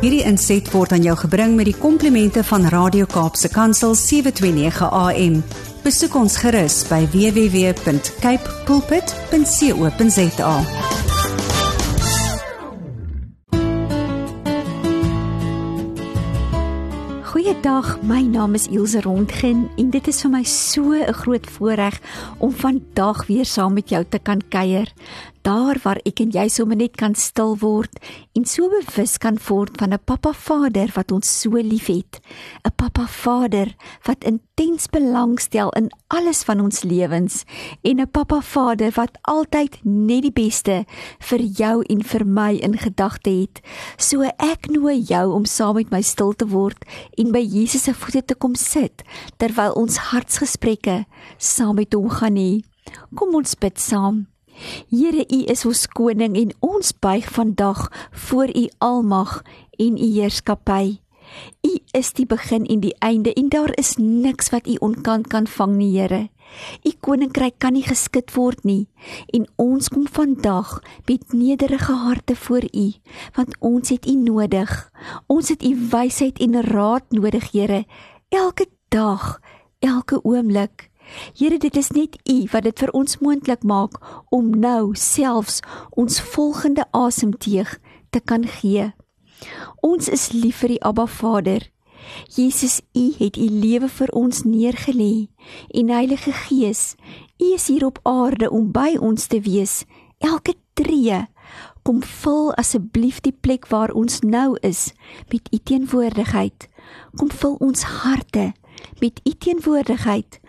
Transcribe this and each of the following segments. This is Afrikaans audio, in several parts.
Hierdie inset word aan jou gebring met die komplimente van Radio Kaapse Kansel 729 AM. Besoek ons gerus by www.cape pulpit.co.za. Goeiedag, my naam is Ilse Rondgen en dit is vir my so 'n groot voorreg om vandag weer saam met jou te kan kuier daar waar ek en jy sommer net kan stil word en so bewus kan word van 'n pappa Vader wat ons so liefhet. 'n Pappa Vader wat intens belangstel in alles van ons lewens en 'n pappa Vader wat altyd net die beste vir jou en vir my in gedagte het. So ek nooi jou om saam met my stil te word en by Jesus se voete te kom sit terwyl ons hartsgesprekke saam met hom gaan hê. Kom ons bid saam. Here, U is ons koning en ons buig vandag voor U almag en U heerskappy. U is die begin en die einde en daar is niks wat U onkant kan vang nie, Here. U koninkryk kan nie geskit word nie en ons kom vandag met nederige harte voor U want ons het U nodig. Ons het U wysheid en raad nodig, Here, elke dag, elke oomblik. Here, dit is net U wat dit vir ons moontlik maak om nou selfs ons volgende asemteug te kan gee. Ons is lief vir die Abba Vader. Jesus, U het U lewe vir ons neergelê en Heilige Gees, U is hier op aarde om by ons te wees. Elke tree kom vul asseblief die plek waar ons nou is met U teenwoordigheid. Kom vul ons harte met U teenwoordigheid.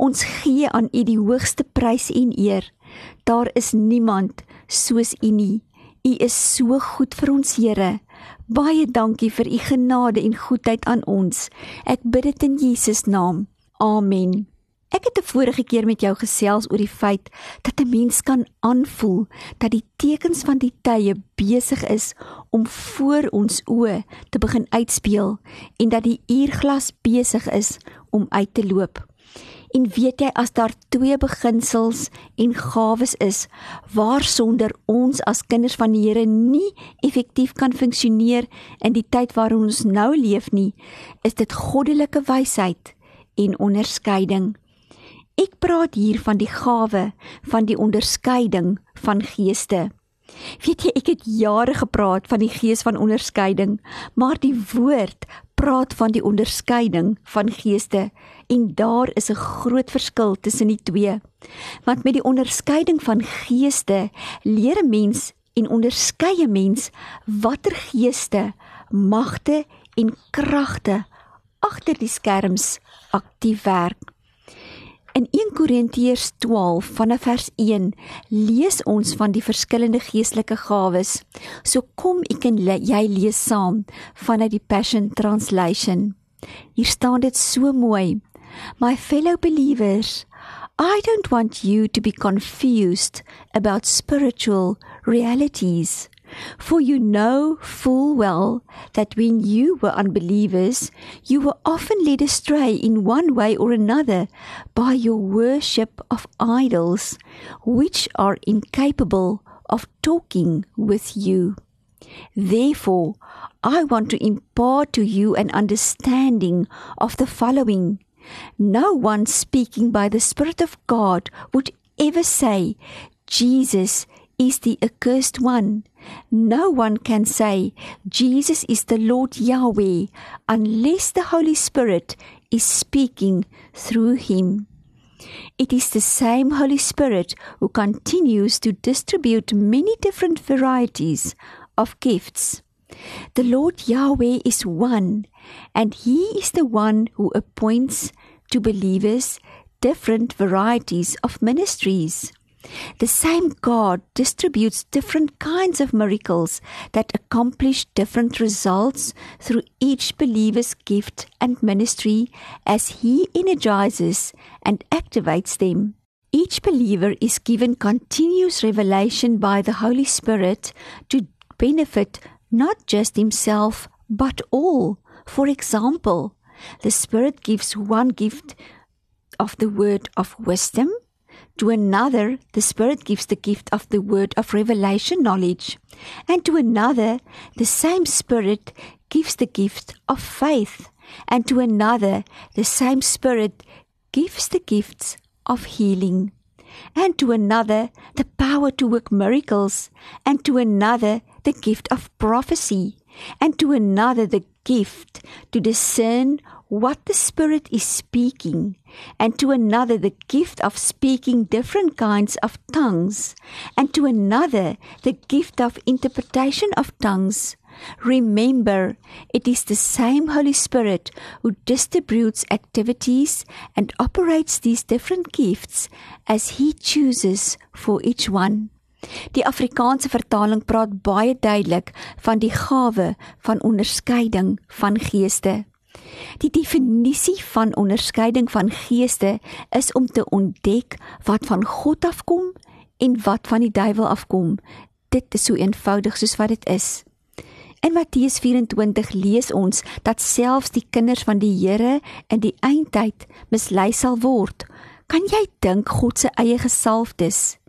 Ons gee aan U die hoogste prys en eer. Daar is niemand soos U nie. U is so goed vir ons, Here. Baie dankie vir U genade en goedheid aan ons. Ek bid dit in Jesus naam. Amen. Ek het 'n vorige keer met jou gesels oor die feit dat 'n mens kan aanvoel dat die tekens van die tye besig is om voor ons oë te begin uitspeel en dat die uurglas besig is om uit te loop. En weet jy as daar twee beginsels en gawes is waarsonder ons as kinders van die Here nie effektief kan funksioneer in die tyd waarin ons nou leef nie, is dit goddelike wysheid en onderskeiding. Ek praat hier van die gawe van die onderskeiding van geeste. Weet jy, ek het jare gepraat van die gees van onderskeiding, maar die woord praat van die onderskeiding van geeste en daar is 'n groot verskil tussen die twee. Want met die onderskeiding van geeste leer 'n mens en onderskeie mens watter geeste, magte en kragte agter die skerms aktief werk. In 1 Korintiërs 12 vanaf vers 1 lees ons van die verskillende geestelike gawes. So kom ek en jy lees saam vanuit die Passion Translation. Hier staan dit so mooi. My fellow believers, I don't want you to be confused about spiritual realities. For you know full well that when you were unbelievers, you were often led astray in one way or another by your worship of idols, which are incapable of talking with you. Therefore, I want to impart to you an understanding of the following. No one speaking by the Spirit of God would ever say, Jesus is the accursed one no one can say, Jesus is the Lord Yahweh, unless the Holy Spirit is speaking through him. It is the same Holy Spirit who continues to distribute many different varieties of gifts. The Lord Yahweh is one, and He is the one who appoints to believers different varieties of ministries. The same God distributes different kinds of miracles that accomplish different results through each believer's gift and ministry as He energizes and activates them. Each believer is given continuous revelation by the Holy Spirit to benefit not just himself but all. For example, the Spirit gives one gift of the word of wisdom To another, the Spirit gives the gift of the word of revelation knowledge. And to another, the same Spirit gives the gift of faith, and to another, the same Spirit gives the gifts of healing, and to another, the power to work miracles, and to another, the gift of prophecy, and to another, the gift to discern what the Spirit is speaking, and to another the gift of speaking different kinds of tongues, and to another the gift of interpretation of tongues. Remember, it is the same Holy Spirit who distributes activities and operates these different gifts as He chooses for each one. Die Afrikaanse vertaling praat baie duidelik van die gawe van onderskeiding van geeste. Die definisie van onderskeiding van geeste is om te ontdek wat van God afkom en wat van die duiwel afkom. Dit is so eenvoudig soos wat dit is. In Matteus 24 lees ons dat selfs die kinders van die Here in die eindtyd mislei sal word. Kan jy dink God se eie gesalfdes?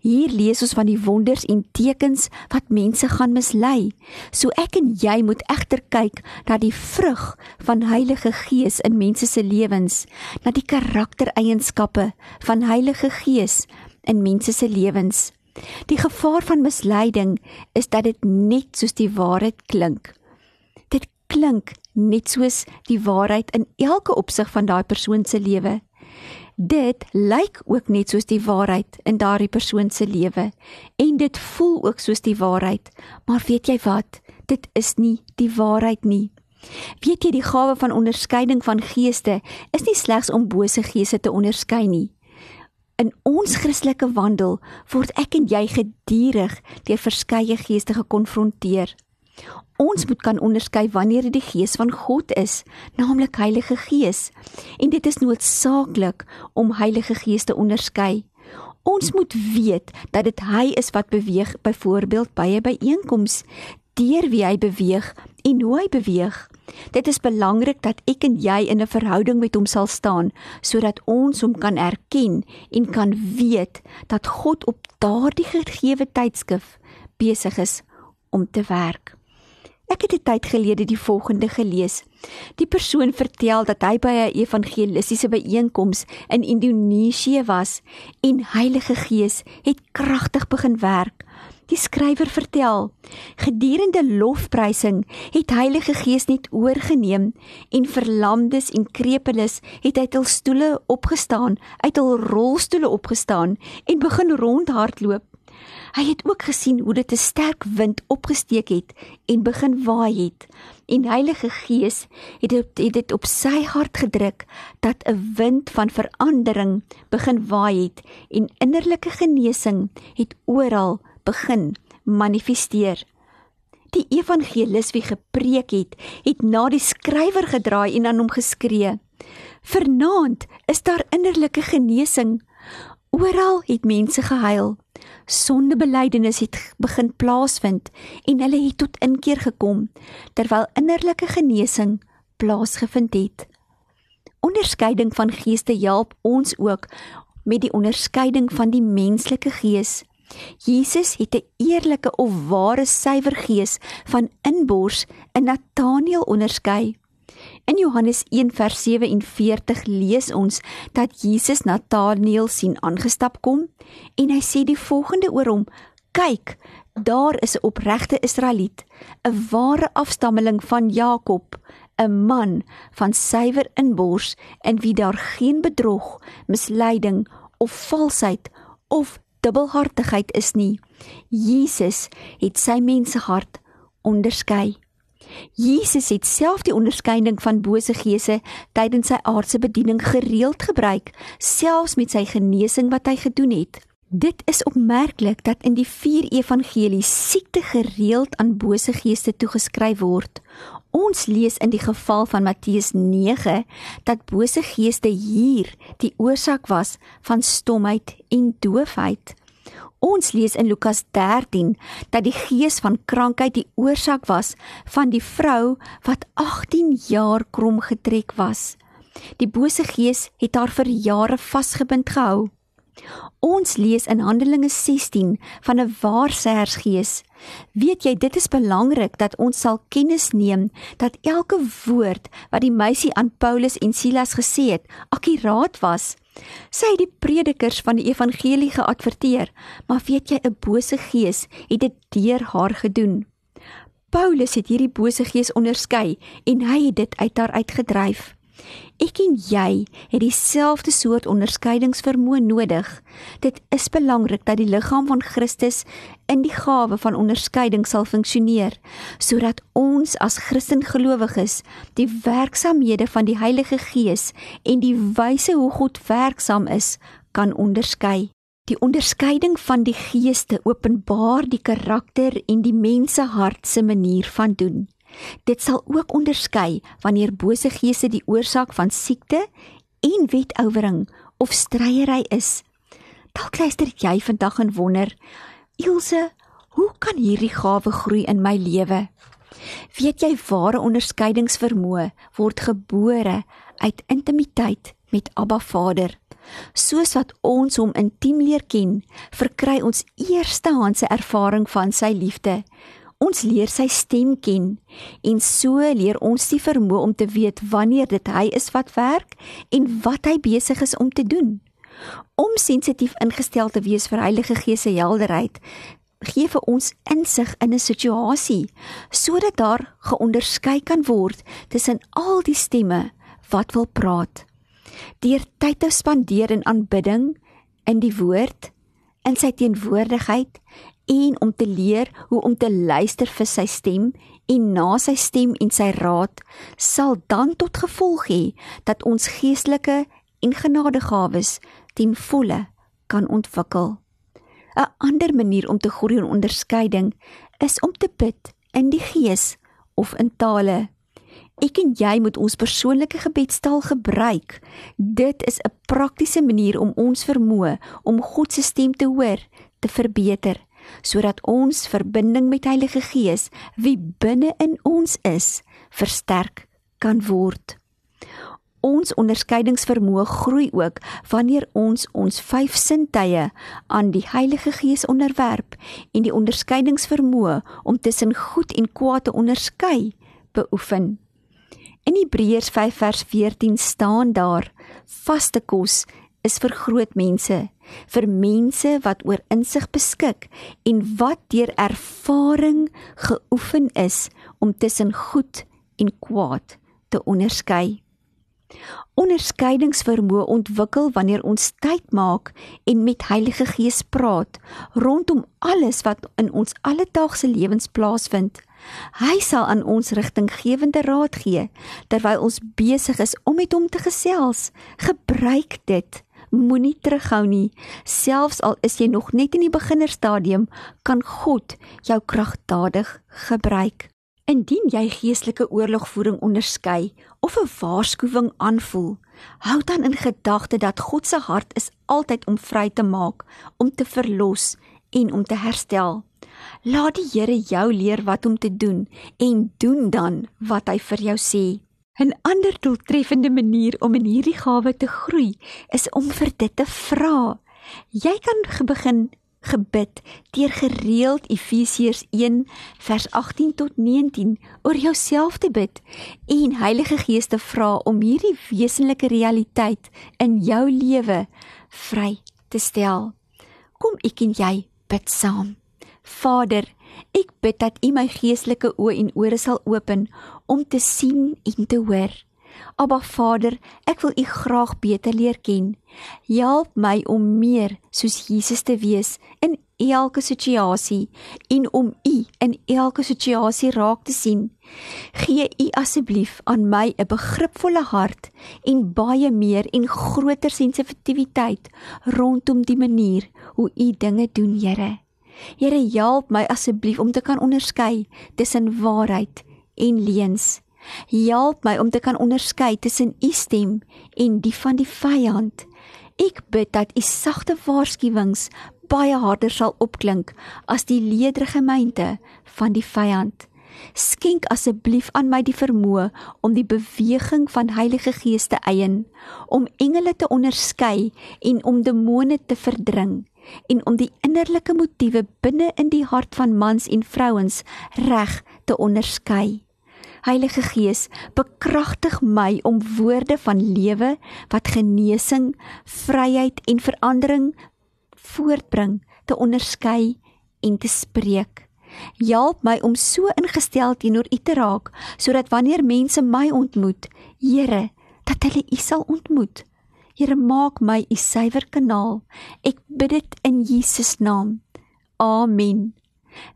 Hier lees ons van die wonders en tekens wat mense gaan mislei. So ek en jy moet egter kyk na die vrug van Heilige Gees in mense se lewens, na die karaktereienskappe van Heilige Gees in mense se lewens. Die gevaar van misleiding is dat dit net soos die waarheid klink. Dit klink net soos die waarheid in elke opsig van daai persoon se lewe. Dit lyk ook net soos die waarheid in daardie persoon se lewe en dit voel ook soos die waarheid, maar weet jy wat? Dit is nie die waarheid nie. Weet jy die gawe van onderskeiding van geeste is nie slegs om bose geeste te onderskei nie. In ons Christelike wandel word ek en jy gedurig deur verskeie geeste gekonfronteer. Ons moet kan onderskei wanneer dit die Gees van God is, naamlik Heilige Gees, en dit is noodsaaklik om Heilige Gees te onderskei. Ons moet weet dat dit hy is wat beweeg, byvoorbeeld by 'n byeenkoms, deur wie hy beweeg en hoe hy beweeg. Dit is belangrik dat ek en jy in 'n verhouding met hom sal staan sodat ons hom kan erken en kan weet dat God op daardie gegeewe tydskif besig is om te werk. Ek het 'n tyd gelede die volgende gelees. Die persoon vertel dat hy by 'n evangelistiese byeenkoms in Indonesië was en Heilige Gees het kragtig begin werk. Die skrywer vertel: Gedurende lofprysing het Heilige Gees net oorgeneem en verlamdes en krepeles het uit hul stoele opgestaan, uit hul rolstoele opgestaan en begin rondhardloop. Hy het ook gesien hoe dit 'n sterk wind opgesteek het en begin waai het. En Heilige Gees het dit het dit op sy hart gedruk dat 'n wind van verandering begin waai het en innerlike genesing het oral begin manifesteer. Die evangelis wie gepreek het, het na die skrywer gedraai en aan hom geskree: "Vernaand is daar innerlike genesing. Oral het mense gehuil. Sondebelydenis het begin plaasvind en hulle het tot inkeer gekom terwyl innerlike genesing plaasgevind het." Onderskeiding van geeste help ons ook met die onderskeiding van die menslike gees. Jesus het 'n eerlike of ware suiwer gees van inbors in Nathanael onderskei. In Johannes 1:47 lees ons dat Jesus Nathanael sien aangestap kom en hy sê die volgende oor hom: "Kyk, daar is 'n opregte Israeliet, 'n ware afstammeling van Jakob." 'n man van suiwer inbors in wie daar geen bedrog, misleiding of valsheid of dubbelhartigheid is nie. Jesus het sy mensehart onderskei. Jesus het self die onderskeiding van bose geese tydens sy aardse bediening gereeld gebruik, selfs met sy genesing wat hy gedoen het. Dit is opmerklik dat in die 4 evangelies siekte gereeld aan bose geeste toegeskryf word. Ons lees in die geval van Matteus 9 dat bose geeste hier die oorsaak was van stomheid en doofheid. Ons lees in Lukas 13 dat die gees van krankheid die oorsaak was van die vrou wat 18 jaar krom getrek was. Die bose gees het haar vir jare vasgebind gehou. Ons lees in Handelinge 16 van 'n waarsêersgees. Weet jy, dit is belangrik dat ons sal kennis neem dat elke woord wat die meisie aan Paulus en Silas gesê het, akkuraat was. Sy het die predikers van die evangelie geadverteer, maar weet jy 'n bose gees het dit deur haar gedoen. Paulus het hierdie bose gees onderskei en hy het dit uit haar uitgedryf. Ek en jy het dieselfde soort onderskeidingsvermoë nodig. Dit is belangrik dat die liggaam van Christus in die gawe van onderskeiding sal funksioneer, sodat ons as Christengelowiges die werksamehede van die Heilige Gees en die wyse hoe God werksaam is, kan onderskei. Die onderskeiding van die geeste openbaar die karakter en die mensehart se manier van doen. Dit sal ook onderskei wanneer bose geeste die oorsaak van siekte en wetouwering of stryery is. Dalk luister jy vandag en wonder, Ilse, hoe kan hierdie gawe groei in my lewe? Weet jy ware onderskeidingsvermoë word gebore uit intimiteit met Abba Vader. Soos wat ons hom intiem leer ken, verkry ons eerstehandse ervaring van sy liefde. Ons leer sy stem ken en so leer ons die vermoë om te weet wanneer dit hy is wat werk en wat hy besig is om te doen. Om sensitief ingestel te wees vir Heilige Gees se helderheid gee vir ons insig in 'n situasie sodat daar geonderskei kan word tussen al die stemme wat wil praat. Deur tyd te spandeer in aanbidding in die woord in sy teenwoordigheid en om te leer hoe om te luister vir sy stem en na sy stem en sy raad sal dan tot gevolg hê dat ons geestelike en genadegawes ten volle kan ontwikkel. 'n Ander manier om te groei in onderskeiding is om te bid in die gees of in tale. Ek en jy moet ons persoonlike gebedstaal gebruik. Dit is 'n praktiese manier om ons vermoë om God se stem te hoor te verbeter sodat ons verbinding met Heilige Gees wie binne in ons is versterk kan word. Ons onderskeidingsvermoë groei ook wanneer ons ons vyf sintuie aan die Heilige Gees onderwerp en die onderskeidingsvermoë om tussen goed en kwaad te onderskei beoefen. In Hebreërs 5 vers 14 staan daar: Vaste kos is vir groot mense, vir mense wat oor insig beskik en wat deur ervaring geoefen is om tussen goed en kwaad te onderskei. Onderskeidingsvermoë ontwikkel wanneer ons tyd maak en met Heilige Gees praat rondom alles wat in ons alledaagse lewens plaasvind. Hy sal aan ons rigtinggewende raad gee terwyl ons besig is om met hom te gesels. Gebruik dit moenie terughou nie. Selfs al is jy nog net in die beginnerstadium, kan God jou kragtadig gebruik. Indien jy geestelike oorlogvoering onderskei of 'n waarskuwing aanvoel, hou dan in gedagte dat God se hart is altyd om vry te maak, om te verlos en om te herstel. Laat die Here jou leer wat om te doen en doen dan wat hy vir jou sê. 'n Ander doeltreffende manier om in hierdie gawe te groei is om vir dit te vra. Jy kan begin gebid deur gereeld Efesiërs 1 vers 18 tot 19 oor jouself te bid en Heilige Gees te vra om hierdie wesenlike realiteit in jou lewe vry te stel. Kom ek en jy bid saam. Vader, Ek bid dat U my geestelike oë en ore sal open om te sien en te hoor. Aba Vader, ek wil U graag beter leer ken. Help my om meer soos Jesus te wees in elke situasie en om U in elke situasie raak te sien. Gee U asseblief aan my 'n begripvolle hart en baie meer en groter sensitiwiteit rondom die manier hoe U dinge doen, Here. Here help my asseblief om te kan onderskei tussen waarheid en leuns. Help my om te kan onderskei tussen u stem en die van die vyand. Ek bid dat u sagte waarskuwings baie harder sal opklink as die ledere gemeente van die vyand. Skenk asseblief aan my die vermoë om die beweging van Heilige Gees te eien, om engele te onderskei en om demone te verdring en om die innerlike motiewe binne in die hart van mans en vrouens reg te onderskei. Heilige Gees, bekragtig my om woorde van lewe wat genesing, vryheid en verandering voortbring te onderskei en te spreek. Help my om so ingestel teenoor U te raak sodat wanneer mense my ontmoet, Here, dat hulle U sal ontmoet. Here, maak my U suiwer kanaal. Ek bid dit in Jesus naam. Amen.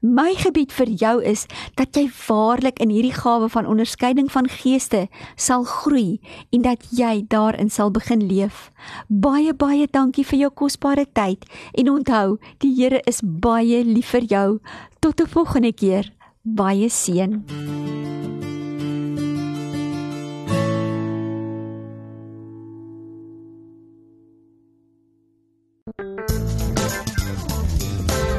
My gebied vir jou is dat jy waarlik in hierdie gawe van onderskeiding van geeste sal groei en dat jy daarin sal begin leef. Baie baie dankie vir jou kosbare tyd en onthou, die Here is baie lief vir jou. Tot 'n volgende keer. Baie seën.